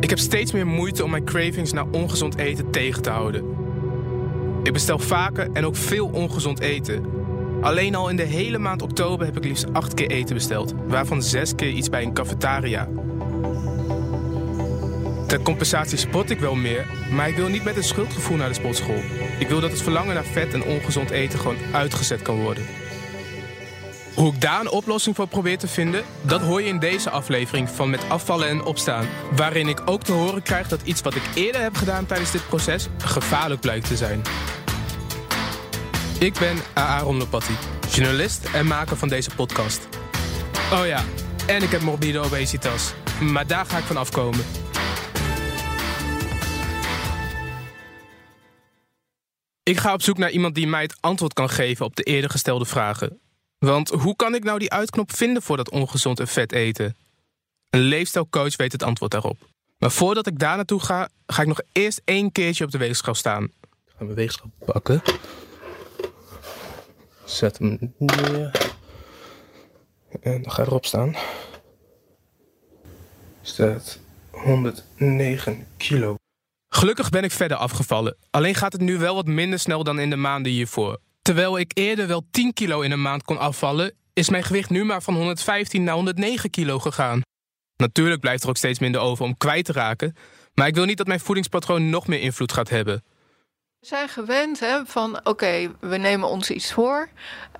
Ik heb steeds meer moeite om mijn cravings naar ongezond eten tegen te houden. Ik bestel vaker en ook veel ongezond eten. Alleen al in de hele maand oktober heb ik liefst acht keer eten besteld, waarvan zes keer iets bij een cafetaria. Ter compensatie sport ik wel meer, maar ik wil niet met een schuldgevoel naar de sportschool. Ik wil dat het verlangen naar vet en ongezond eten gewoon uitgezet kan worden. Hoe ik daar een oplossing voor probeer te vinden, dat hoor je in deze aflevering van Met Afvallen en Opstaan. Waarin ik ook te horen krijg dat iets wat ik eerder heb gedaan tijdens dit proces gevaarlijk blijkt te zijn. Ik ben Aaron Lopatti, journalist en maker van deze podcast. Oh ja, en ik heb morbide obesitas. Maar daar ga ik van afkomen. Ik ga op zoek naar iemand die mij het antwoord kan geven op de eerder gestelde vragen. Want hoe kan ik nou die uitknop vinden voor dat ongezond en vet eten? Een leefstijlcoach weet het antwoord daarop. Maar voordat ik daar naartoe ga, ga ik nog eerst één keertje op de weegschaal staan. Ik ga mijn weegschaal pakken. Zet hem neer. En dan ga ik erop staan. Staat 109 kilo. Gelukkig ben ik verder afgevallen. Alleen gaat het nu wel wat minder snel dan in de maanden hiervoor. Terwijl ik eerder wel 10 kilo in een maand kon afvallen, is mijn gewicht nu maar van 115 naar 109 kilo gegaan. Natuurlijk blijft er ook steeds minder over om kwijt te raken, maar ik wil niet dat mijn voedingspatroon nog meer invloed gaat hebben. We zijn gewend hè, van oké, we nemen ons iets voor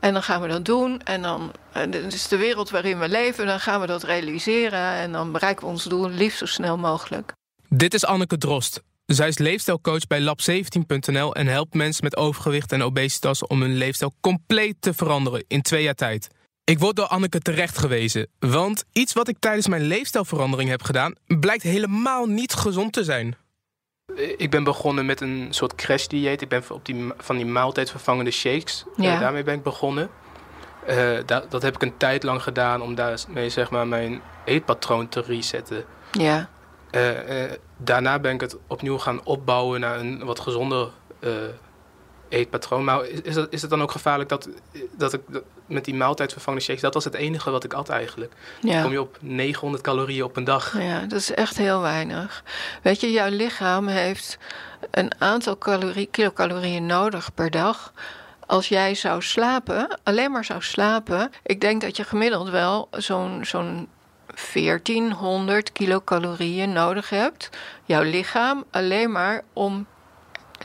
en dan gaan we dat doen. En dan dit is de wereld waarin we leven, dan gaan we dat realiseren en dan bereiken we ons doel liefst zo snel mogelijk. Dit is Anneke Drost. Zij is leefstijlcoach bij lab17.nl en helpt mensen met overgewicht en obesitas om hun leefstijl compleet te veranderen in twee jaar tijd. Ik word door Anneke terecht gewezen, want iets wat ik tijdens mijn leefstijlverandering heb gedaan, blijkt helemaal niet gezond te zijn. Ik ben begonnen met een soort crash-dieet. Ik ben op die, van die maaltijdvervangende shakes. Ja. Eh, daarmee ben ik begonnen. Eh, dat, dat heb ik een tijd lang gedaan om daarmee zeg maar, mijn eetpatroon te resetten. Ja, Eh, eh, daarna ben ik het opnieuw gaan opbouwen naar een wat gezonder eh, eetpatroon. Maar is, is, dat, is het dan ook gevaarlijk dat, dat ik dat- met die maaltijdvervangende shakes... dat was het enige wat ik at eigenlijk. Dan kom ja. je op 900 calorieën op een dag. ja, dat is echt heel weinig. Weet je, jouw lichaam heeft een aantal calorie, kilocalorieën nodig per dag. Als jij zou slapen, alleen maar zou slapen, ik denk dat je gemiddeld wel zo'n zo'n 1400 kilocalorieën nodig hebt. Jouw lichaam alleen maar om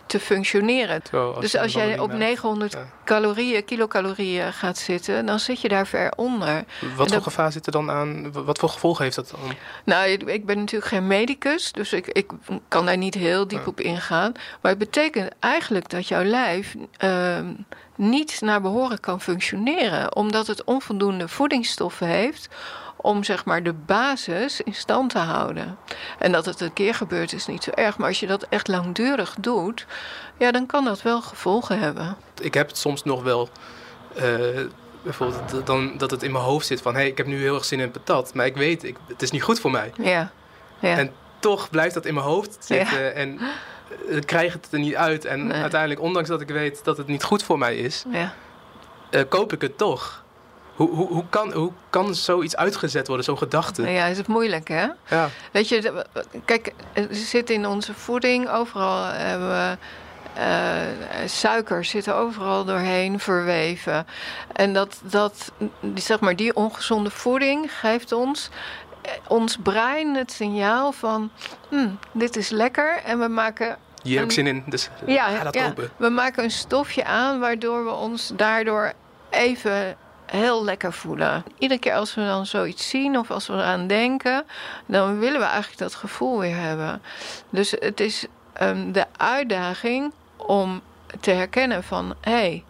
te functioneren. Dus als jij op wandeling maakt- 900 Ja. calorieën, kilocalorieën gaat zitten, dan zit je daar ver onder. Wat voor gevaar zit er dan aan? Wat voor gevolgen heeft dat dan? Nou, ik- ik ben natuurlijk geen medicus, dus ik, ik kan daar niet heel diep op ingaan. Maar het betekent eigenlijk dat jouw lijf ehm, niet naar behoren kan functioneren, omdat het onvoldoende voedingsstoffen heeft om zeg maar de basis in stand te houden. En dat het een keer gebeurt is niet zo erg, maar als je dat echt langdurig doet, ja, dan kan dat wel gevolgen hebben. Ik heb het soms nog wel... eh, bijvoorbeeld dan, dat het in mijn hoofd zit van... hé, hey, ik heb nu heel erg zin in patat, maar ik weet, ik, het is niet goed voor mij. Ja, ja. En toch blijft dat in mijn hoofd zitten en eh, ik krijg het er niet uit. En Nee. uiteindelijk, ondanks dat ik weet dat het niet goed voor mij is, ja. eh, koop ik het toch. Hoe, hoe, hoe, kan, hoe kan zoiets uitgezet worden, zo'n gedachte? ja, is het moeilijk, hè? Ja. Weet je, kijk, er zit in onze voeding overal hebben we. eh, suiker zit er overal doorheen verweven. En dat, dat, die, zeg maar, die ongezonde voeding geeft ons, eh, ons brein het signaal van: hm, dit is lekker. En we maken Hier heb ik En- zin in, dus ja, ga dat ja, open. we maken een stofje aan waardoor we ons daardoor even heel lekker voelen. Iedere keer als we dan zoiets zien of als we eraan denken, dan willen we eigenlijk dat gevoel weer hebben. Dus het is ehm, de uitdaging om te herkennen van hé, hey,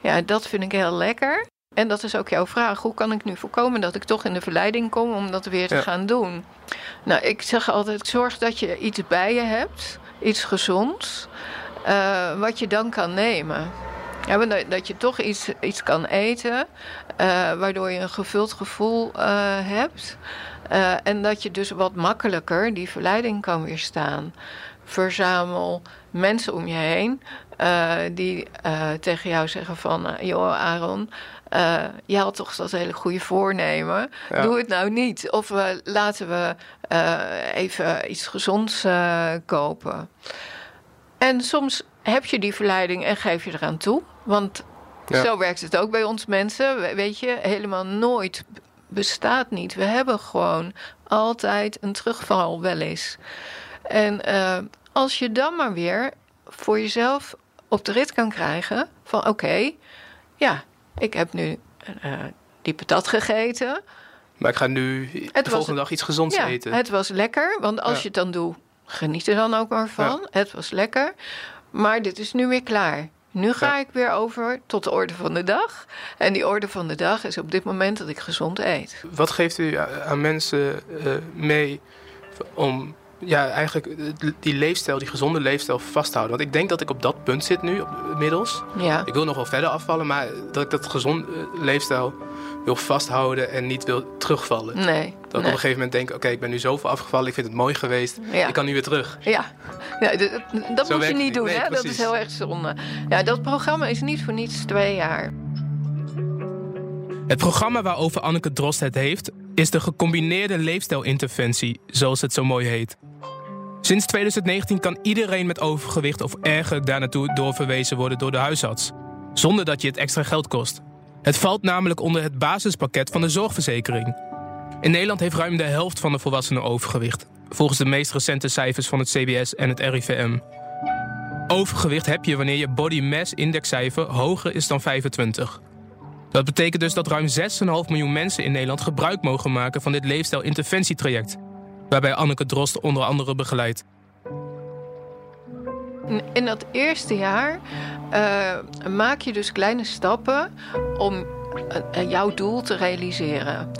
ja, dat vind ik heel lekker. En dat is ook jouw vraag. Hoe kan ik nu voorkomen dat ik toch in de verleiding kom om dat weer te Ja. gaan doen? Nou, ik zeg altijd: zorg dat je iets bij je hebt. iets gezonds, uh, wat je dan kan nemen. Ja, dat je toch iets, iets kan eten, uh, waardoor je een gevuld gevoel uh, hebt. en dat je dus wat makkelijker die verleiding kan weerstaan. Verzamel mensen om je heen die tegen jou zeggen van... joh Aaron, uh, je had toch dat hele goede voornemen. Doe het nou niet. Of uh, laten we uh, even iets gezonds kopen. En soms heb je die verleiding en geef je eraan toe. Want ja. zo werkt het ook bij ons mensen. Weet je, helemaal nooit bestaat niet. We hebben gewoon altijd een terugval wel eens. En als je dan maar weer voor jezelf op de rit kan krijgen van oké, okay, ja, ik heb nu uh, die patat gegeten. Maar ik ga nu de volgende dag iets gezonds ja, eten. Het was lekker, want als je het dan doet, geniet er dan ook maar van. Het was lekker. Maar dit is nu weer klaar. Nu ga ik weer over tot de orde van de dag. En die orde van de dag is op dit moment dat ik gezond eet. Wat geeft u aan mensen uh, mee om ja, eigenlijk die leefstijl, die gezonde leefstijl vasthouden. Want ik denk dat ik op dat punt zit nu, inmiddels. Ja. Ik wil nog wel verder afvallen, maar dat ik dat gezonde eh, leefstijl wil vasthouden en niet wil terugvallen. Nee. Dat ik op een gegeven moment denk, oké, ik ben nu zoveel afgevallen, ik vind het mooi geweest, ik kan nu weer terug. Ja, ja dat moet je niet doen, hè? Dat is heel erg zonde. Ja, dat programma is niet voor niets twee jaar. Het programma waarover Anneke Drost het heeft, is de gecombineerde leefstijlinterventie, zoals het zo mooi heet. Sinds 2019 kan iedereen met overgewicht of erger daar naartoe doorverwezen worden door de huisarts, zonder dat je het extra geld kost. Het valt namelijk onder het basispakket van de zorgverzekering. In Nederland heeft ruim de helft van de volwassenen overgewicht, volgens de meest recente cijfers van het CBS en het RIVM. Overgewicht heb je wanneer je body mass indexcijfer hoger is dan 25. Dat betekent dus dat ruim 6,5 miljoen mensen in Nederland gebruik mogen maken van dit leefstijl-interventietraject, waarbij Anneke Drost onder andere begeleidt. In dat eerste jaar uh, maak je dus kleine stappen om uh, jouw doel te realiseren.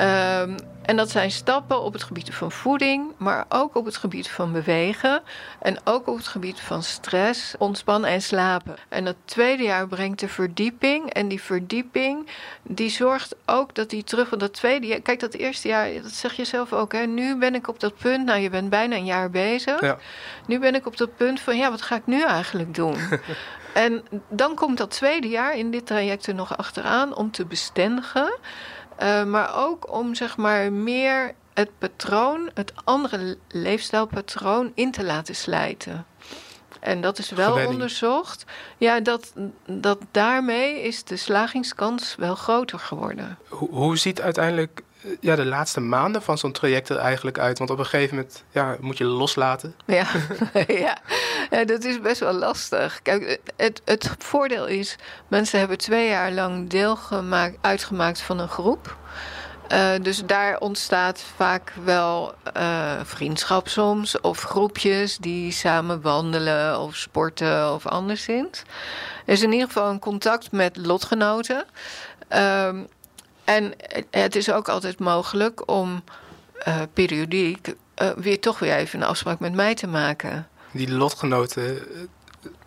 Uh, en dat zijn stappen op het gebied van voeding, maar ook op het gebied van bewegen. En ook op het gebied van stress, ontspannen en slapen. En het tweede jaar brengt de verdieping. En die verdieping, die zorgt ook dat die terug van dat tweede jaar. Kijk, dat eerste jaar, dat zeg je zelf ook, hè. Nu ben ik op dat punt, nou, je bent bijna een jaar bezig. Ja. Nu ben ik op dat punt van, ja, wat ga ik nu eigenlijk doen? en dan komt dat tweede jaar in dit traject er nog achteraan om te bestendigen. Uh, maar ook om zeg maar meer het patroon, het andere leefstijlpatroon in te laten slijten. En dat is wel onderzocht. Ja, dat, dat daarmee is de slagingskans wel groter geworden. Hoe, hoe ziet uiteindelijk eh, ja, de laatste maanden van zo'n traject er eigenlijk uit? Want op een gegeven moment ja, moet je loslaten. Ja. ja. ja, dat is best wel lastig. Kijk, het, het voordeel is, mensen hebben twee jaar lang deel gemaakt, uitgemaakt van een groep. Uh, dus daar ontstaat vaak wel uh, vriendschap soms, of groepjes die samen wandelen of sporten of anderszins. Er is in ieder geval een contact met lotgenoten. Uh, en het is ook altijd mogelijk om uh, periodiek weer toch weer even een afspraak met mij te maken. Die lotgenoten,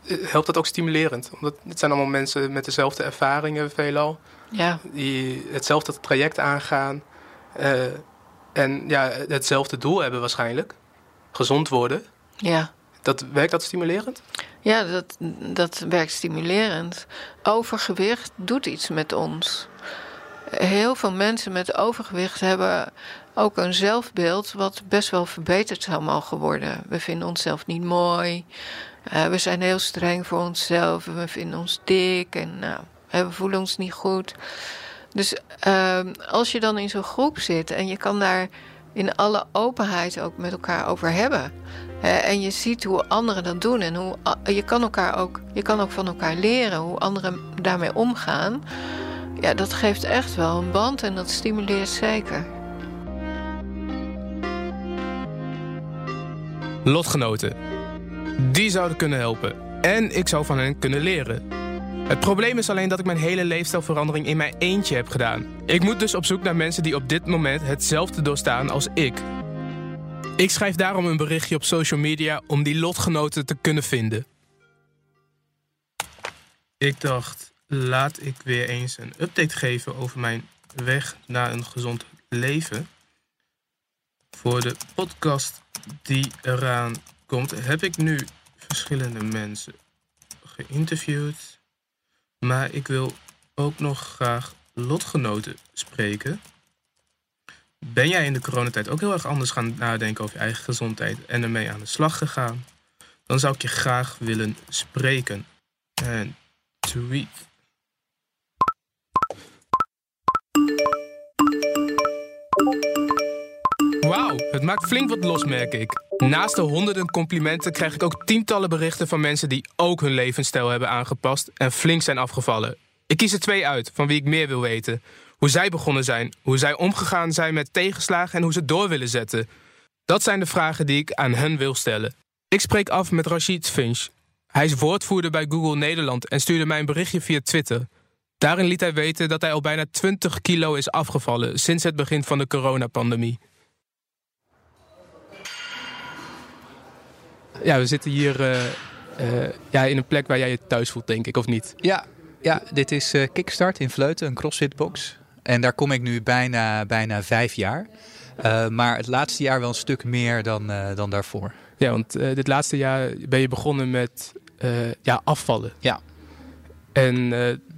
helpt dat ook stimulerend? Omdat het zijn allemaal mensen met dezelfde ervaringen veelal. Ja. Die hetzelfde traject aangaan. Uh, en ja, hetzelfde doel hebben waarschijnlijk. Gezond worden. Ja. Dat, werkt dat stimulerend? Ja, dat, dat werkt stimulerend. Overgewicht doet iets met ons. Heel veel mensen met overgewicht hebben ook een zelfbeeld wat best wel verbeterd zou mogen worden. We vinden onszelf niet mooi. Uh, we zijn heel streng voor onszelf. We vinden ons dik en nou, we voelen ons niet goed. Dus uh, als je dan in zo'n groep zit en je kan daar in alle openheid ook met elkaar over hebben. En je ziet hoe anderen dat doen en hoe je kan elkaar ook, je kan ook van elkaar leren hoe anderen daarmee omgaan. Ja, dat geeft echt wel een band en dat stimuleert zeker. Lotgenoten. Die zouden kunnen helpen. En ik zou van hen kunnen leren. Het probleem is alleen dat ik mijn hele leefstijlverandering in mijn eentje heb gedaan. Ik moet dus op zoek naar mensen die op dit moment hetzelfde doorstaan als ik. Ik schrijf daarom een berichtje op social media om die lotgenoten te kunnen vinden. Ik dacht, laat ik weer eens een update geven over mijn weg naar een gezond leven. Voor de podcast die eraan komt, heb ik nu verschillende mensen geïnterviewd. Maar ik wil ook nog graag lotgenoten spreken. Ben jij in de coronatijd ook heel erg anders gaan nadenken over je eigen gezondheid en ermee aan de slag gegaan? Dan zou ik je graag willen spreken. En tweet. Wauw, het maakt flink wat los, merk ik. Naast de honderden complimenten krijg ik ook tientallen berichten van mensen die ook hun levensstijl hebben aangepast en flink zijn afgevallen. Ik kies er twee uit van wie ik meer wil weten. Hoe zij begonnen zijn, hoe zij omgegaan zijn met tegenslagen en hoe ze door willen zetten. Dat zijn de vragen die ik aan hen wil stellen. Ik spreek af met Rashid Finch. Hij is woordvoerder bij Google Nederland en stuurde mij een berichtje via Twitter. Daarin liet hij weten dat hij al bijna 20 kilo is afgevallen sinds het begin van de coronapandemie. Ja, we zitten hier uh, uh, ja, in een plek waar jij je thuis voelt, denk ik, of niet? Ja, ja dit is uh, Kickstart in Vleuten, een crossfitbox. En daar kom ik nu bijna, bijna vijf jaar. maar het laatste jaar wel een stuk meer dan, dan daarvoor. Ja, want dit laatste jaar ben je begonnen met ja, afvallen. Ja. En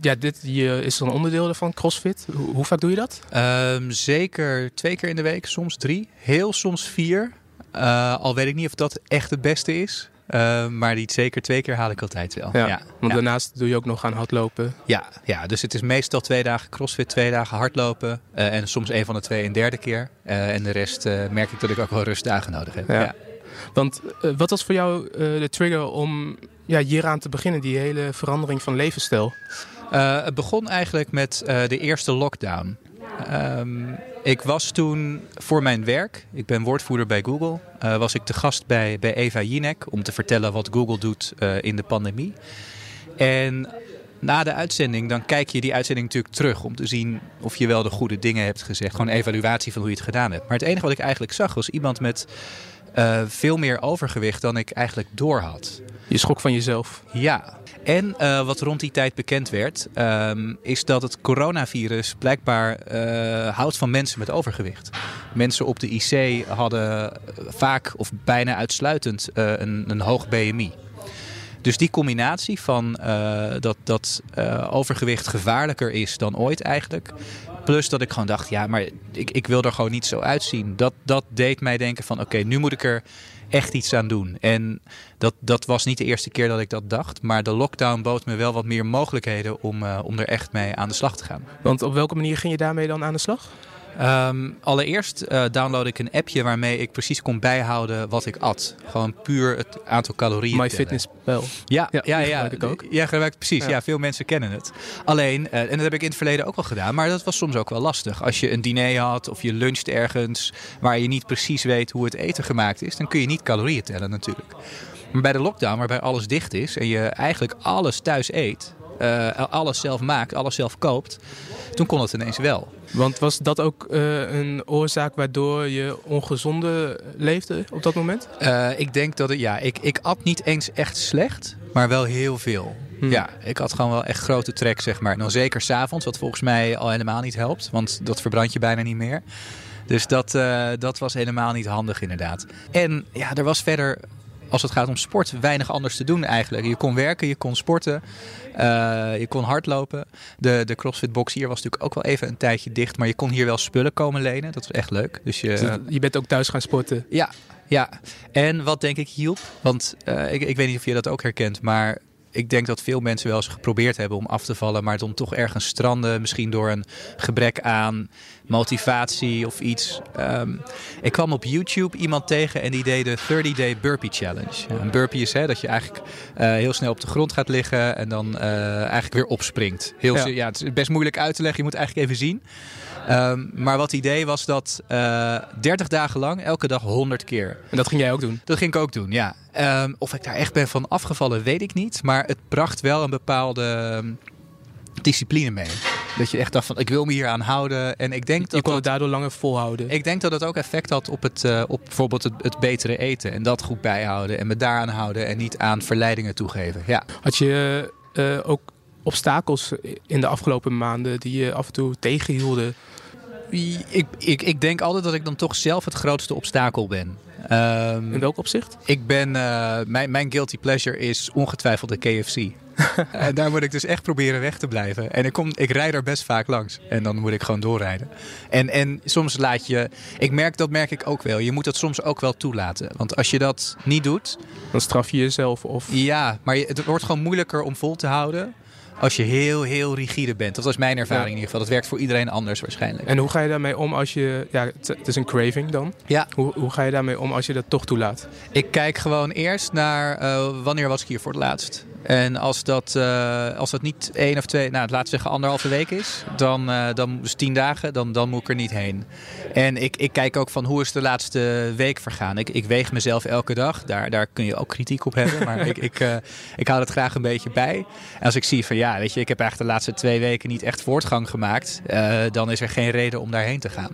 ja, dit hier is een onderdeel van CrossFit. Hoe, hoe vaak doe je dat? Um, zeker twee keer in de week, soms drie. Heel soms vier. Uh, al weet ik niet of dat echt het beste is. Uh, maar die zeker twee keer haal ik altijd wel. Ja, ja. want ja. daarnaast doe je ook nog aan hardlopen. Ja, ja, dus het is meestal twee dagen crossfit, twee dagen hardlopen. Uh, en soms een van de twee een derde keer. en de rest merk ik dat ik ook wel rustdagen nodig heb. Ja. Want wat was voor jou de trigger om ja, hieraan te beginnen, die hele verandering van levensstijl? het begon eigenlijk met de eerste lockdown. Um, ik was toen voor mijn werk, ik ben woordvoerder bij Google, uh, was ik te gast bij, bij Eva Jinek om te vertellen wat Google doet uh, in de pandemie. En na de uitzending, dan kijk je die uitzending natuurlijk terug om te zien of je wel de goede dingen hebt gezegd. Gewoon een evaluatie van hoe je het gedaan hebt. Maar het enige wat ik eigenlijk zag was iemand met uh, veel meer overgewicht dan ik eigenlijk door had. Je schrok van jezelf. Ja, en uh, wat rond die tijd bekend werd, um, is dat het coronavirus blijkbaar uh, houdt van mensen met overgewicht. Mensen op de IC hadden vaak of bijna uitsluitend een, een hoog BMI. Dus die combinatie van dat, dat overgewicht gevaarlijker is dan ooit eigenlijk. Plus dat ik gewoon dacht, ja, maar ik, ik wil er gewoon niet zo uitzien. Dat, dat deed mij denken van, oké, nu moet ik er echt iets aan doen. En dat, dat was niet de eerste keer dat ik dat dacht. Maar de lockdown bood me wel wat meer mogelijkheden om, uh, om er echt mee aan de slag te gaan. Want op welke manier ging je daarmee dan aan de slag? Um, allereerst uh, download ik een appje waarmee ik precies kon bijhouden wat ik at. Gewoon puur het aantal calorieën. MyFitnessPal. Ja, ja, ja, ja, ik ook. Ja, gebruik precies. Ja. ja. veel mensen kennen het. Alleen, uh, en dat heb ik in het verleden ook wel gedaan, maar dat was soms ook wel lastig. Als je een diner had of je luncht ergens waar je niet precies weet hoe het eten gemaakt is, dan kun je niet calorieën tellen natuurlijk. Maar bij de lockdown, waarbij alles dicht is en je eigenlijk alles thuis eet, uh, alles zelf maakt, alles zelf koopt, toen kon het ineens wel. Want was dat ook uh, een oorzaak waardoor je ongezonde leefde op dat moment? Uh, ik denk dat het, ja, ik, ik at niet eens echt slecht, maar wel heel veel. Hmm. Ja, ik had gewoon wel echt grote trek, zeg maar. Dan zeker s'avonds, wat volgens mij al helemaal niet helpt, want dat verbrand je bijna niet meer. Dus dat, uh, dat was helemaal niet handig inderdaad. En ja, er was verder als het gaat om sport weinig anders te doen eigenlijk. Je kon werken, je kon sporten, uh, je kon hardlopen. De, de CrossFit box hier was natuurlijk ook wel even een tijdje dicht, maar je kon hier wel spullen komen lenen. Dat was echt leuk. Dus je, je bent ook thuis gaan sporten? Ja, ja. En wat denk ik hielp, want uh, ik, ik weet niet of je dat ook herkent, maar ik denk dat veel mensen wel eens geprobeerd hebben om af te vallen, maar dan toch ergens stranden. Misschien door een gebrek aan motivatie of iets. Um, ik kwam op YouTube iemand tegen en die deed de 30-day burpee challenge. Een burpee is hè, dat je eigenlijk uh, heel snel op de grond gaat liggen en dan uh, eigenlijk weer opspringt. Heel, ja. ja. het is best moeilijk uit te leggen, je moet eigenlijk even zien. Um, maar wat het idee was dat uh, 30 dagen lang, elke dag 100 keer. En dat ging jij ook doen? Dat ging ik ook doen, ja. Um, of ik daar echt ben van afgevallen, weet ik niet. Maar het bracht wel een bepaalde discipline mee. Dat je echt dacht van, ik wil me hier aan houden. En ik denk Je dat kon het daardoor langer volhouden. ik denk dat het ook effect had op, het, eh, op bijvoorbeeld het, het betere eten. En dat goed bijhouden en me daaraan houden en niet aan verleidingen toegeven. Ja. Had je eh, ook obstakels in de afgelopen maanden die je af en toe tegenhielden? Ik, ik, ik denk altijd dat ik dan toch zelf het grootste obstakel ben. Ehm, In welk opzicht? ik ben, eh, mijn, mijn guilty pleasure is ongetwijfeld de KFC. en daar moet ik dus echt proberen weg te blijven. En ik, kom, ik rijd er best vaak langs. En dan moet ik gewoon doorrijden. En, en soms laat je... Ik merk, dat merk ik ook wel. Je moet dat soms ook wel toelaten. Want als je dat niet doet... Dan straf je jezelf of... Ja, maar je- het wordt gewoon moeilijker om vol te houden... als je heel, heel rigide bent. Dat was mijn ervaring Ja. in ieder geval. Dat werkt voor iedereen anders waarschijnlijk. En hoe ga je daarmee om als je... Ja, het, het is een craving dan. Ja, Hoe, hoe ga je daarmee om als je dat toch toelaat? Ik kijk gewoon eerst naar eh, wanneer was ik hier voor het laatst. En als dat, eh, als dat niet één of twee, nou laten zeggen anderhalve week is, dan, eh dan dus tien dagen, dan, dan moet ik er niet heen. En ik, ik kijk ook van hoe is de laatste week vergaan. Ik, ik weeg mezelf elke dag, daar, daar kun je ook kritiek op hebben, maar ik, ik, eh, ik hou het graag een beetje bij. En als ik zie van ja, weet je, ik heb eigenlijk de laatste twee weken niet echt voortgang gemaakt, dan is er geen reden om daarheen te gaan.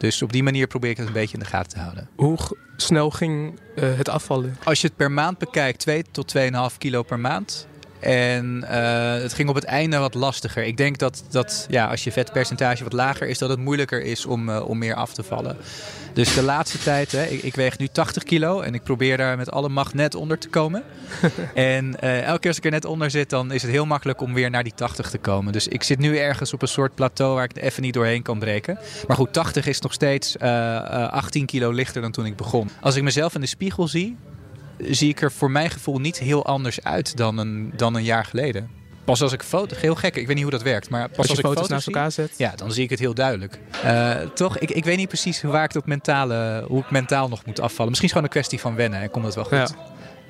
Dus op die manier probeer ik het een beetje in de gaten te houden. Hoe snel ging eh, het afvallen? Als je het per maand bekijkt, 2 tot 2,5 kilo per maand. En eh, het ging op het einde wat lastiger. Ik denk dat, dat ja, als je vetpercentage wat lager is, dat het moeilijker is om, eh, om meer af te vallen. Dus de laatste tijd, hè, ik, ik weeg nu 80 kilo en ik probeer daar met alle macht net onder te komen. en eh, elke keer als ik er net onder zit, dan is het heel makkelijk om weer naar die 80 te komen. Dus ik zit nu ergens op een soort plateau waar ik er even niet doorheen kan breken. Maar goed, 80 is nog steeds eh, eh, 18 kilo lichter dan toen ik begon. Als ik mezelf in de spiegel zie, zie ik er voor mijn gevoel niet heel anders uit dan een, dan een jaar geleden. Pas als ik foto's, heel gek, ik weet niet hoe dat werkt, maar pas Als als, je ik foto's naast elkaar zet? ja, dan zie ik het heel duidelijk. Eh, toch, ik, ik weet niet precies waar ik dat mentale, hoe ik mentaal nog moet afvallen. Misschien is het gewoon een kwestie van wennen en komt het wel goed. Ja.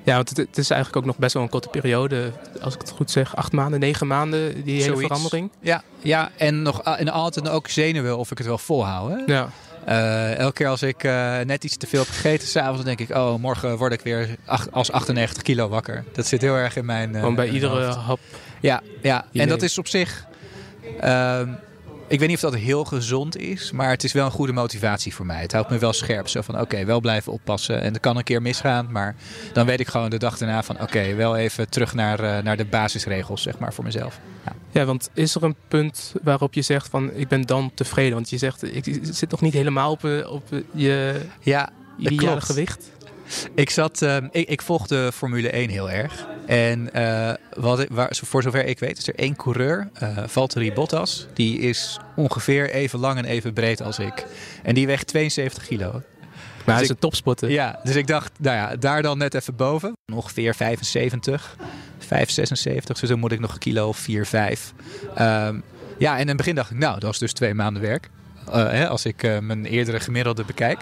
Ja, want het, het is eigenlijk ook nog best wel een korte periode. Als ik het goed zeg, acht maanden, negen maanden, die hele Zoiets. verandering. Ja, ja en, nog, en altijd ook zenuwen of ik het wel volhoud. Hè? Ja. Eh, elke keer als ik eh, net iets te veel heb gegeten, s'avonds denk ik, oh, morgen word ik weer als 98 kilo wakker. Dat zit heel erg in mijn. eh, Gewoon bij mijn iedere hoofd. hap. Ja, ja. En dat is op zich. ehm, ik weet niet of dat heel gezond is, maar het is wel een goede motivatie voor mij. Het houdt me wel scherp. Zo van oké, wel blijven oppassen. En er kan een keer misgaan, maar dan weet ik gewoon de dag daarna van oké, wel even terug naar, eh, naar de basisregels, zeg maar, voor mezelf. Ja. Ja, want is er een punt waarop je zegt van ik ben dan tevreden? Want je zegt ik zit nog niet helemaal op, eh, op eh, je Ja, dat ideale klopt. gewicht. Ik, zat, ik, ik volgde Formule 1 heel erg. En eh, wat, waar, voor zover ik weet is er één coureur, eh Valtteri Bottas. Die is ongeveer even lang en even breed als ik. En die weegt 72 kilo. Maar hij is ik- een topspotter. Ja, dus ik dacht, nou ja, daar dan net even boven. Ongeveer 75, 5, 76. Dus dan moet ik nog een kilo of 4, 5. Ehm, ja, en in het begin dacht ik, nou, dat is dus twee maanden werk. Eh, hè, als ik mijn eerdere gemiddelde bekijk.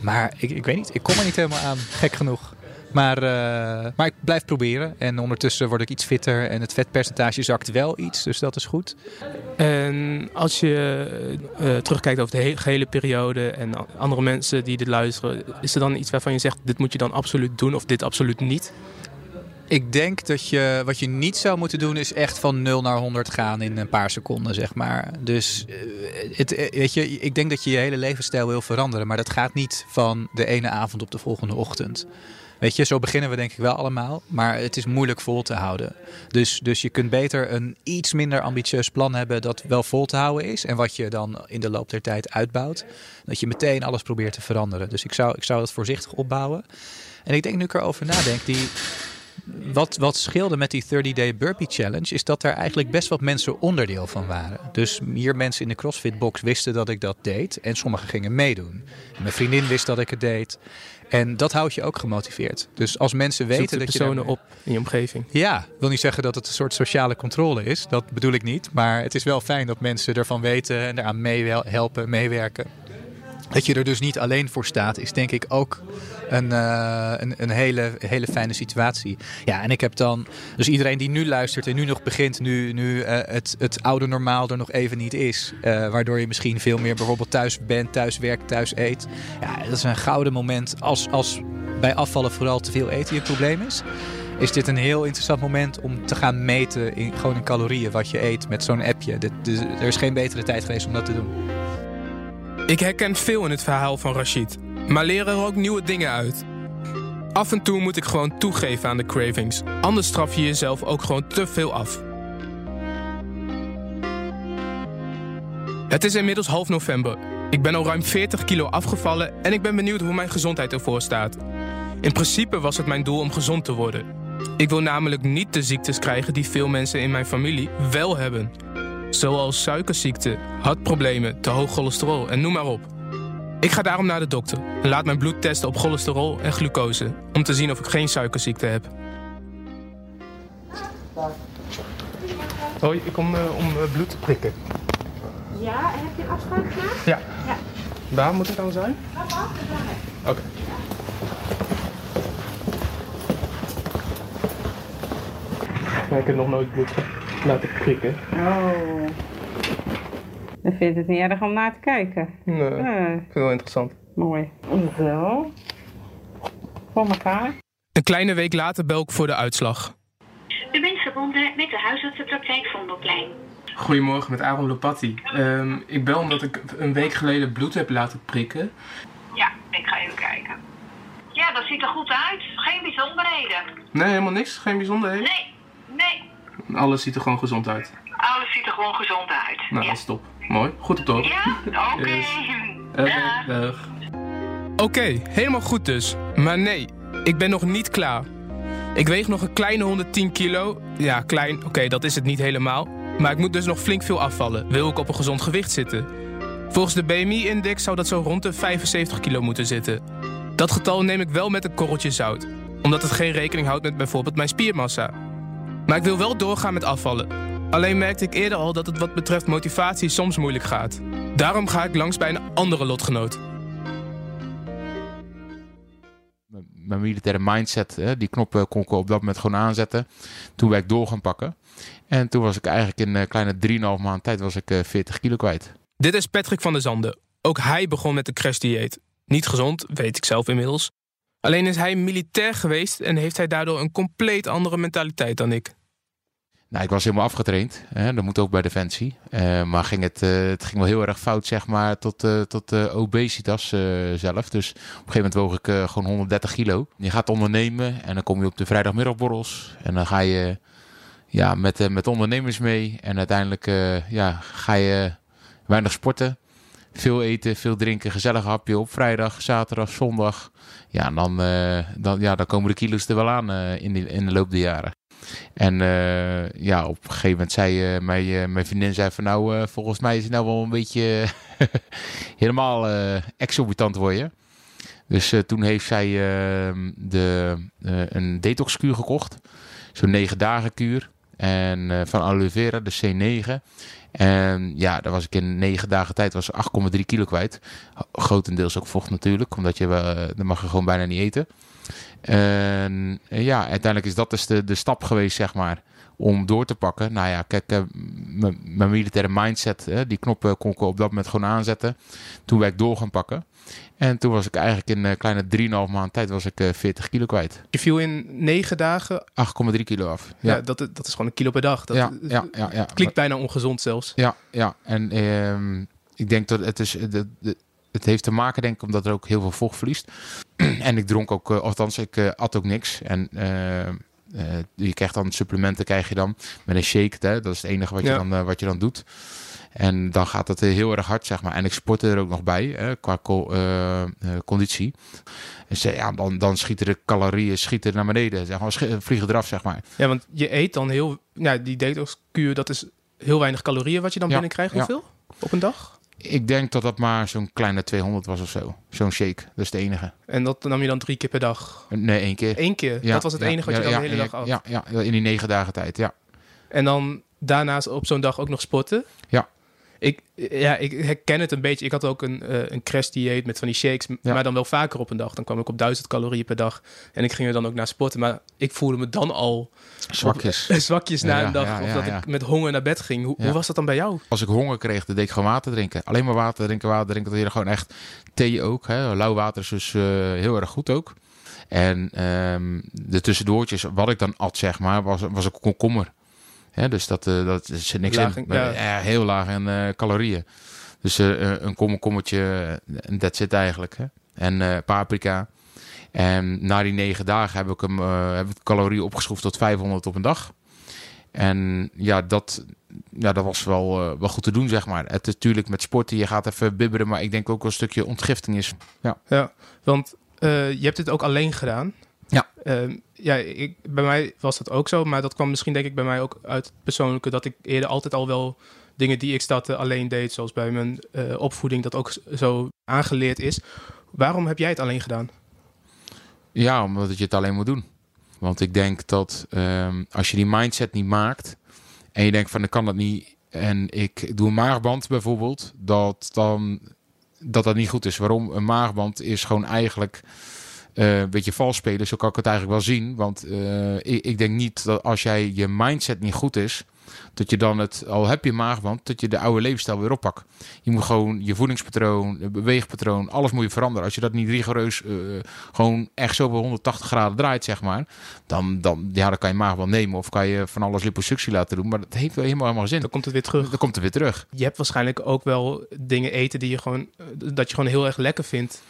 Maar ik, ik weet niet, ik kom er niet helemaal aan. Gek genoeg. Maar, eh, maar ik blijf proberen. En ondertussen word ik iets fitter. En het vetpercentage zakt wel iets. Dus dat is goed. En als je eh, terugkijkt over de he- gehele periode en andere mensen die dit luisteren, is er dan iets waarvan je zegt dit moet je dan absoluut doen of dit absoluut niet? Ik denk dat je wat je niet zou moeten doen is echt van 0 naar 100 gaan in een paar seconden, zeg maar. Dus eh, het, eh, weet je, ik denk dat je je hele levensstijl wil veranderen, maar dat gaat niet van de ene avond op de volgende ochtend. Weet je, zo beginnen we denk ik wel allemaal, maar het is moeilijk vol te houden. Dus, dus je kunt beter een iets minder ambitieus plan hebben dat wel vol te houden is en wat je dan in de loop der tijd uitbouwt. Dat je meteen alles probeert te veranderen. Dus ik zou, ik zou het voorzichtig opbouwen. En ik denk nu ik erover nadenk, die, wat, wat scheelde met die 30-day burpee challenge is dat er eigenlijk best wat mensen onderdeel van waren. Dus hier mensen in de CrossFit box wisten dat ik dat deed en sommigen gingen meedoen. En mijn vriendin wist dat ik het deed. En dat houdt je ook gemotiveerd. Dus als mensen Zoek weten de dat je personen daarmee- op in je omgeving. Ja, wil niet zeggen dat het een soort sociale controle is. Dat bedoel ik niet. Maar het is wel fijn dat mensen ervan weten en eraan meehelpen, meewerken. Dat je er dus niet alleen voor staat, is denk ik ook een, eh, een, een hele, hele fijne situatie. Ja, en ik heb dan. Dus iedereen die nu luistert en nu nog begint, nu, nu eh, het, het oude normaal er nog even niet is. eh, waardoor je misschien veel meer bijvoorbeeld thuis bent, thuis werkt, thuis eet. Ja, dat is een gouden moment als, als bij afvallen vooral te veel eten je probleem is. is dit een heel interessant moment om te gaan meten in, gewoon in calorieën wat je eet met zo'n appje. Dit, er is geen betere tijd geweest om dat te doen. Ik herken veel in het verhaal van Rashid, maar leer er ook nieuwe dingen uit. Af en toe moet ik gewoon toegeven aan de cravings, anders straf je jezelf ook gewoon te veel af. Het is inmiddels half november. Ik ben al ruim 40 kilo afgevallen en ik ben benieuwd hoe mijn gezondheid ervoor staat. In principe was het mijn doel om gezond te worden. Ik wil namelijk niet de ziektes krijgen die veel mensen in mijn familie wel hebben. Zoals suikerziekte, hartproblemen, te hoog cholesterol en noem maar op. Ik ga daarom naar de dokter en laat mijn bloed testen op cholesterol en glucose... om te zien of ik geen suikerziekte heb. Hoi, ik kom uh, om uh, bloed te prikken. Ja, en heb je een afspraak gemaakt? Ja. Ja. Waar moet ik dan zijn? Oké. Okay. ik heb nog nooit bloed laten prikken. Oh. Dan vind je het niet erg om naar te kijken. Nee, ik vind het wel interessant. Mooi. Zo. Voor elkaar. Een kleine week later bel ik voor de uitslag. U bent verbonden met de huisartsenpraktijk Vondelplein. Goedemorgen, met Aaron Lopatti. Um, ik bel omdat ik een week geleden bloed heb laten prikken. Ja, ik ga even kijken. Ja, dat ziet er goed uit. Geen bijzonderheden. Nee, helemaal niks? Geen bijzonderheden? Nee, nee. Alles ziet er gewoon gezond uit. Alles ziet er gewoon gezond uit. Nou, ja. dat is top. Mooi. Goed op de hoogte. Ja? Oké. Okay. Yes. Oké, dag. Oké, okay, helemaal goed dus. Maar nee, ik ben nog niet klaar. Ik weeg nog een kleine 110 kilo. Ja, klein, oké, okay, dat is het niet helemaal. Maar ik moet dus nog flink veel afvallen. Wil ik op een gezond gewicht zitten? Volgens de BMI-index zou dat zo rond de 75 kilo moeten zitten. Dat getal neem ik wel met een korreltje zout. Omdat het geen rekening houdt met bijvoorbeeld mijn spiermassa. Maar ik wil wel doorgaan met afvallen. Alleen merkte ik eerder al dat het wat betreft motivatie soms moeilijk gaat. Daarom ga ik langs bij een andere lotgenoot. Mijn militaire mindset, die knop kon ik op dat moment gewoon aanzetten. Toen ben ik door gaan pakken. En toen was ik eigenlijk in een kleine 3,5 maand tijd was ik 40 kilo kwijt. Dit is Patrick van der Zanden. Ook hij begon met een crashdieet. Niet gezond, weet ik zelf inmiddels. Alleen is hij militair geweest en heeft hij daardoor een compleet andere mentaliteit dan ik. Nou, ik was helemaal afgetraind. Hè? Dat moet ook bij Defensie. Uh, maar ging het, uh, het ging wel heel erg fout, zeg maar, tot, uh, tot obesitas zelf. Dus op een gegeven moment woog ik gewoon 130 kilo. Je gaat ondernemen en dan kom je op de vrijdagmiddagborrels. En dan ga je ja, met, met ondernemers mee. En uiteindelijk ja, ga je weinig sporten. Veel eten, veel drinken, gezellig hapje op vrijdag, zaterdag, zondag. Ja, en dan, dan, ja, dan komen de kilo's er wel aan in, die, in de loop der jaren. En uh, ja, op een gegeven moment zei uh, mijn, uh, mijn vriendin zei van nou, volgens mij is het nou wel een beetje helemaal exorbitant worden. Dus toen heeft zij ehm, de, een detoxkuur gekocht. Zo'n negen dagen kuur. En van aloe vera, de C9. En ja, daar was ik in negen dagen tijd was 8,3 kilo kwijt. Grotendeels ook vocht natuurlijk, omdat je dan mag je gewoon bijna niet eten. En ja, uiteindelijk is dat dus de, de stap geweest, zeg maar, om door te pakken. Nou ja, kijk, uh, mijn militaire mindset, uh, die knoppen kon ik op dat moment gewoon aanzetten. Toen werd ik door gaan pakken. En toen was ik eigenlijk in een kleine 3,5 maand tijd was ik uh, 40 kilo kwijt. Je viel in 9 dagen 8,3 kilo af. Ja, ja dat, dat is gewoon een kilo per dag. Dat ja, ja, ja, ja. klinkt bijna ongezond zelfs. Ja, ja. en ehm, ik denk dat het is... De, de, het heeft te maken, denk ik, omdat er ook heel veel vocht verliest. en ik dronk ook, uh, althans, ik uh, at ook niks. En uh, je krijgt dan supplementen, krijg je dan met een shake. Hè? Dat is het enige wat, ja. je dan, wat je dan doet. En dan gaat het heel erg hard, zeg maar. En ik sportte er ook nog bij, hè, qua co conditie. Dus ja, dan, dan schieten de calorieën schieten naar beneden. Zeg maar, vliegen eraf, zeg maar. Ja, want je eet dan heel... Ja, die detoxkuur, dat is heel weinig calorieën wat je dan ja, binnenkrijgt. Hoeveel? Ja. Op een dag? Ik denk dat dat maar zo'n kleine 200 was of zo. Zo'n shake, dat is de enige. En dat nam je dan drie keer per dag? Nee, één keer. Eén keer? Ja, dat was het ja, enige wat je dan de hele dag had? Ja, ja, in die negen dagen tijd, ja. En dan daarnaast op zo'n dag ook nog sporten? Ja. Ik, ja, ik herken het een beetje. Ik had ook een, uh, een crash dieet met van die shakes, Ja. maar dan wel vaker op een dag. Dan kwam ik op 1000 calorieën per dag. En ik ging er dan ook naar sporten. Maar ik voelde me dan al Zwakjes. op- zwakjes na Ja, een dag. ja, of dat ik met honger naar bed ging. Hoe, was dat dan bij jou? Als ik honger kreeg, dan deed ik gewoon water drinken. Alleen maar water drinken, water drinken. Dat je gewoon echt thee ook. Hè. Lauw water is dus eh, heel erg goed ook. En ehm, de tussendoortjes, wat ik dan at, zeg maar, was, was een komkommer. Hè, dus dat, uh, dat zit niks Laag in. ja. Ja, heel laag in eh, calorieën. Dus eh, een komkommertje, en dat zit eigenlijk. Hè. En eh, paprika. En na die negen dagen heb ik hem eh, heb ik de calorieën opgeschroefd tot 500 op een dag. En ja, dat, ja, dat was wel, eh, wel goed te doen, zeg maar. Het is natuurlijk met sporten, je gaat even bibberen, maar ik denk ook wel een stukje ontgifting is. Ja. Ja, want eh, je hebt dit ook alleen gedaan. Ja. Ehm, ja, ik, bij mij was dat ook zo, maar dat kwam misschien denk ik bij mij ook uit het persoonlijke dat ik eerder altijd al wel dingen die ik startte alleen deed, zoals bij mijn eh, opvoeding dat ook zo aangeleerd is. Waarom heb jij het alleen gedaan? Ja, omdat je het alleen moet doen. Want ik denk dat ehm, als je die mindset niet maakt en je denkt van ik kan dat niet en ik doe een maagband bijvoorbeeld, dat dan dat dat niet goed is. Waarom? Een maagband is gewoon eigenlijk eh, een beetje vals spelen. Zo kan ik het eigenlijk wel zien. Want eh, ik, ik denk niet dat als jij je mindset niet goed is, dat je dan het, al heb je een maagband, dat je de oude levensstijl weer oppakt. Je moet gewoon je voedingspatroon, je beweegpatroon, alles moet je veranderen. Als je dat niet rigoureus eh, gewoon echt zo bij 180 graden draait, zeg maar, dan, dan, ja, dan kan je maagband nemen of kan je van alles liposuctie laten doen. Maar dat heeft wel helemaal helemaal zin. Dan komt het weer terug. Dan komt het weer terug. Je hebt waarschijnlijk ook wel dingen eten die je gewoon, dat je gewoon heel erg lekker vindt.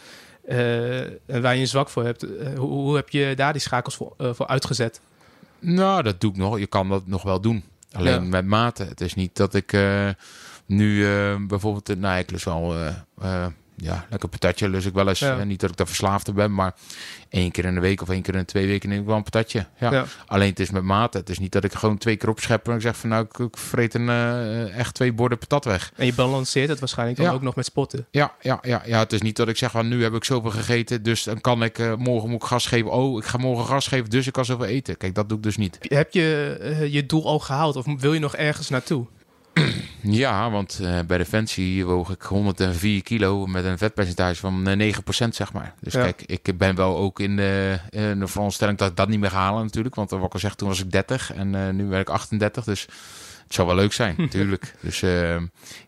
Eh, en waar je een zwak voor hebt. Eh, hoe, hoe heb je daar die schakels voor, eh, voor uitgezet? Nou, dat doe ik nog. Je kan dat nog wel doen. Alleen Ja. met mate. Het is niet dat ik nu bijvoorbeeld... Nou, ik lust wel... ja, lekker patatje lust ik wel eens. Ja. Niet dat ik daar verslaafd aan ben, maar één keer in de week of één keer in de twee weken neem ik wel een patatje. Ja. Ja. Alleen het is met mate. Het is niet dat ik gewoon twee keer opschep en ik zeg van nou, ik, ik vreet een, eh, echt twee borden patat weg. En je balanceert het waarschijnlijk dan Ja. ook nog met sporten. Ja, ja, ja, ja, het is niet dat ik zeg van nu heb ik zoveel gegeten, dus dan kan ik eh, morgen moet ik gas geven. Oh, ik ga morgen gas geven, dus ik kan zoveel eten. Kijk, dat doe ik dus niet. Heb je eh, je doel al gehaald of wil je nog ergens naartoe? Ja, want eh, bij Defensie woog ik 104 kilo met een vetpercentage van eh, 9%, zeg maar. Dus Ja. kijk, ik ben wel ook in de, in de veronderstelling dat ik dat niet meer ga halen natuurlijk. Want wat ik al zeg, toen was ik 30 en eh, nu ben ik 38. Dus het zou wel leuk zijn, natuurlijk. Dus eh,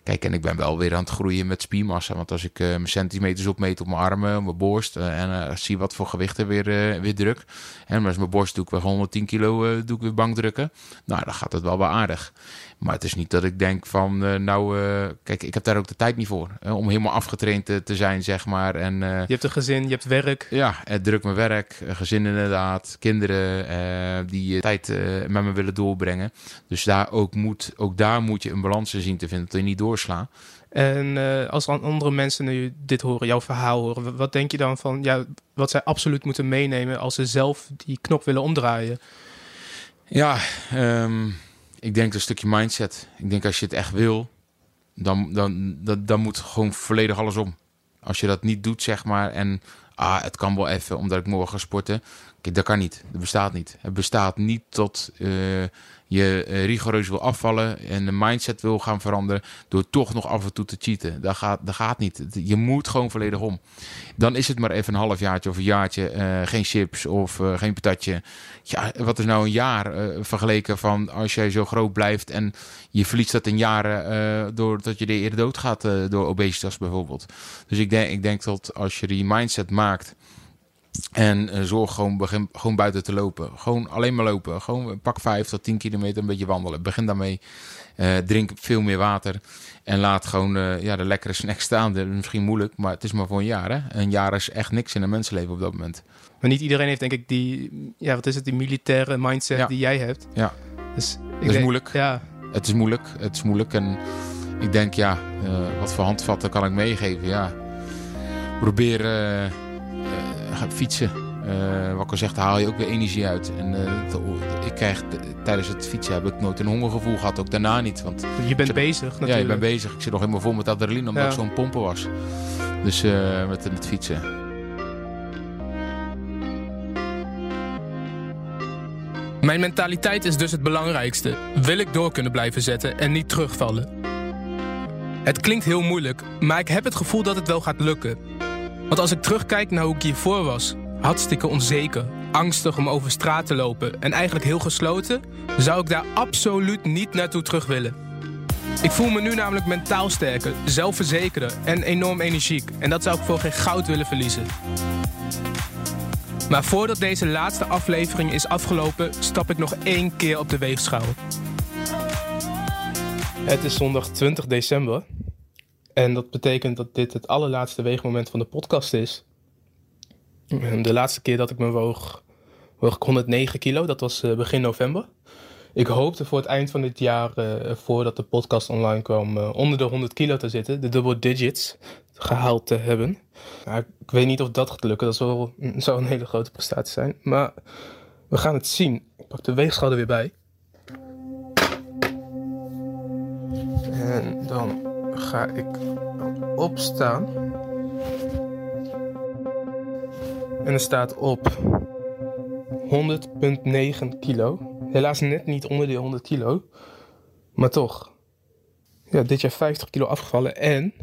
kijk, en ik ben wel weer aan het groeien met spiermassa. Want als ik eh, mijn centimeters opmeet op mijn armen, mijn borst... eh, en eh, zie wat voor gewichten weer, eh, weer druk. En met mijn borst doe ik weer 110 kilo eh, doe ik weer bankdrukken. Nou, dan gaat het wel wel aardig. Maar het is niet dat ik denk van, eh, nou, eh, kijk, ik heb daar ook de tijd niet voor. om helemaal afgetraind te, te zijn, zeg maar. En eh, Je hebt een gezin, je hebt werk. ja, het druk mijn werk, gezin inderdaad, kinderen die tijd met me willen doorbrengen. Dus daar ook, moet, ook daar moet je een balans in zien te vinden, dat je niet doorslaat. En als an- andere mensen nu dit horen, jouw verhaal horen, wa- wat denk je dan van ja, wat zij absoluut moeten meenemen als ze zelf die knop willen omdraaien? Ja, ehm, ik denk een stukje mindset. Ik denk als je het echt wil, dan, dan, dan, dan moet gewoon volledig alles om. Als je dat niet doet, zeg maar, en ah, het kan wel even, omdat ik morgen ga sporten. Kijk, dat kan niet. Dat bestaat niet. Het bestaat niet tot eh, je eh, rigoureus wil afvallen en de mindset wil gaan veranderen door toch nog af en toe te cheaten. Dat gaat, dat gaat niet. Je moet gewoon volledig om. Dan is het maar even een half jaartje of een jaartje eh, geen chips of eh, geen patatje. Ja, wat is nou een jaar vergeleken van als jij zo groot blijft en je verliest dat in jaren doordat je er eerder dood gaat eh, door obesitas bijvoorbeeld. Dus ik denk, ik denk dat als je die mindset maakt en eh, zorg gewoon, begin, gewoon buiten te lopen. Gewoon alleen maar lopen. Gewoon pak 5 tot 10 kilometer een beetje wandelen. Begin daarmee. Eh, drink veel meer water. En laat gewoon eh, ja, de lekkere snacks staan. Dat is misschien moeilijk, maar het is maar voor een jaar. Hè? Een jaar is echt niks in een mensenleven op dat moment. Maar niet iedereen heeft denk ik die, ja, wat is het, die militaire mindset Ja. die jij hebt. Ja. Dus ik is denk- moeilijk. Ja, Het is moeilijk. Het is moeilijk. En ik denk, ja, wat voor handvatten kan ik meegeven? Ja, probeer ga fietsen. Eh, wat ik al zeg, daar haal je ook weer energie uit. En eh, ik krijg tijdens het fietsen heb ik nooit een hongergevoel gehad. Ook daarna niet. Want je bent Zo- bezig natuurlijk. ja, ik ben bezig. Ik zit nog helemaal vol met adrenaline omdat Ja. ik zo'n pompen was. Dus eh, met, met fietsen. Mijn mentaliteit is dus het belangrijkste. Wil ik door kunnen blijven zetten en niet terugvallen? Het klinkt heel moeilijk, maar ik heb het gevoel dat het wel gaat lukken. Want als ik terugkijk naar hoe ik hiervoor was, hartstikke onzeker, angstig om over straat te lopen en eigenlijk heel gesloten, zou ik daar absoluut niet naartoe terug willen. Ik voel me nu namelijk mentaal sterker, zelfverzekerder en enorm energiek. En dat zou ik voor geen goud willen verliezen. Maar voordat deze laatste aflevering is afgelopen, stap ik nog één keer op de weegschaal. Het is zondag 20 december. En dat betekent dat dit het allerlaatste weegmoment van de podcast is. De laatste keer dat ik me woog, woog ik 109 kilo. Dat was eh, begin november. Ik hoopte voor het eind van dit jaar, uh, voordat de podcast online kwam, uh, onder de 100 kilo te zitten. De double digits gehaald te hebben. ik weet niet of dat gaat lukken. Dat zou een hele grote prestatie zijn. Maar we gaan het zien. Ik pak de weegschaal er weer bij. En dan ga ik opstaan. En er staat op 100,9 kilo. Helaas net niet onder die 100 kilo. Maar toch. Ja, dit jaar 50 kilo afgevallen. En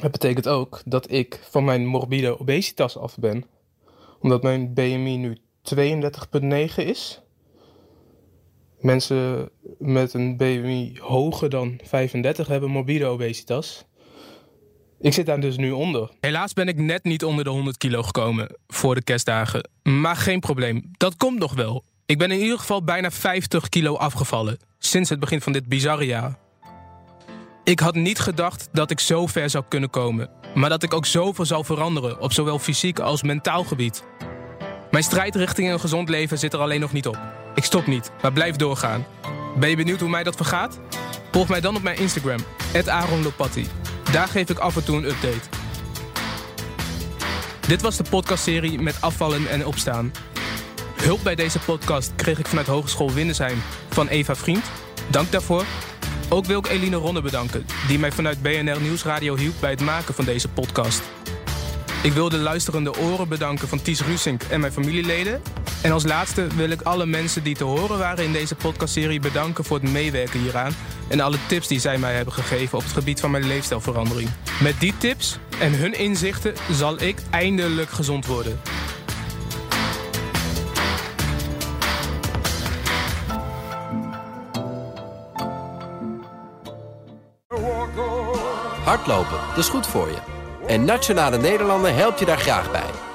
het betekent ook dat ik van mijn morbide obesitas af ben. Omdat mijn BMI nu 32,9 is. Mensen met een BMI hoger dan 35 hebben morbide obesitas. Ik zit daar dus nu onder. Helaas ben ik net niet onder de 100 kilo gekomen voor de kerstdagen. Maar geen probleem, dat komt nog wel. Ik ben in ieder geval bijna 50 kilo afgevallen sinds het begin van dit bizarre jaar. Ik had niet gedacht dat ik zo ver zou kunnen komen, maar dat ik ook zoveel zou veranderen op zowel fysiek als mentaal gebied. Mijn strijd richting een gezond leven zit er alleen nog niet op. Ik stop niet, maar blijf doorgaan. Ben je benieuwd hoe mij dat vergaat? Volg mij dan op mijn Instagram, @aaronlopatti. Daar geef ik af en toe een update. Dit was de podcastserie met afvallen en opstaan. Hulp bij deze podcast kreeg ik vanuit Hogeschool Windesheim van Eva Vriend. Dank daarvoor. Ook wil ik Eline Ronne bedanken, die mij vanuit BNR Nieuwsradio hielp bij het maken van deze podcast. Ik wil de luisterende oren bedanken van Ties Rusink en mijn familieleden. En als laatste wil ik alle mensen die te horen waren in deze podcastserie bedanken voor het meewerken hieraan en alle tips die zij mij hebben gegeven op het gebied van mijn leefstijlverandering. Met die tips en hun inzichten zal ik eindelijk gezond worden. Hardlopen, dat is goed voor je. En Nationale Nederlanden helpt je daar graag bij.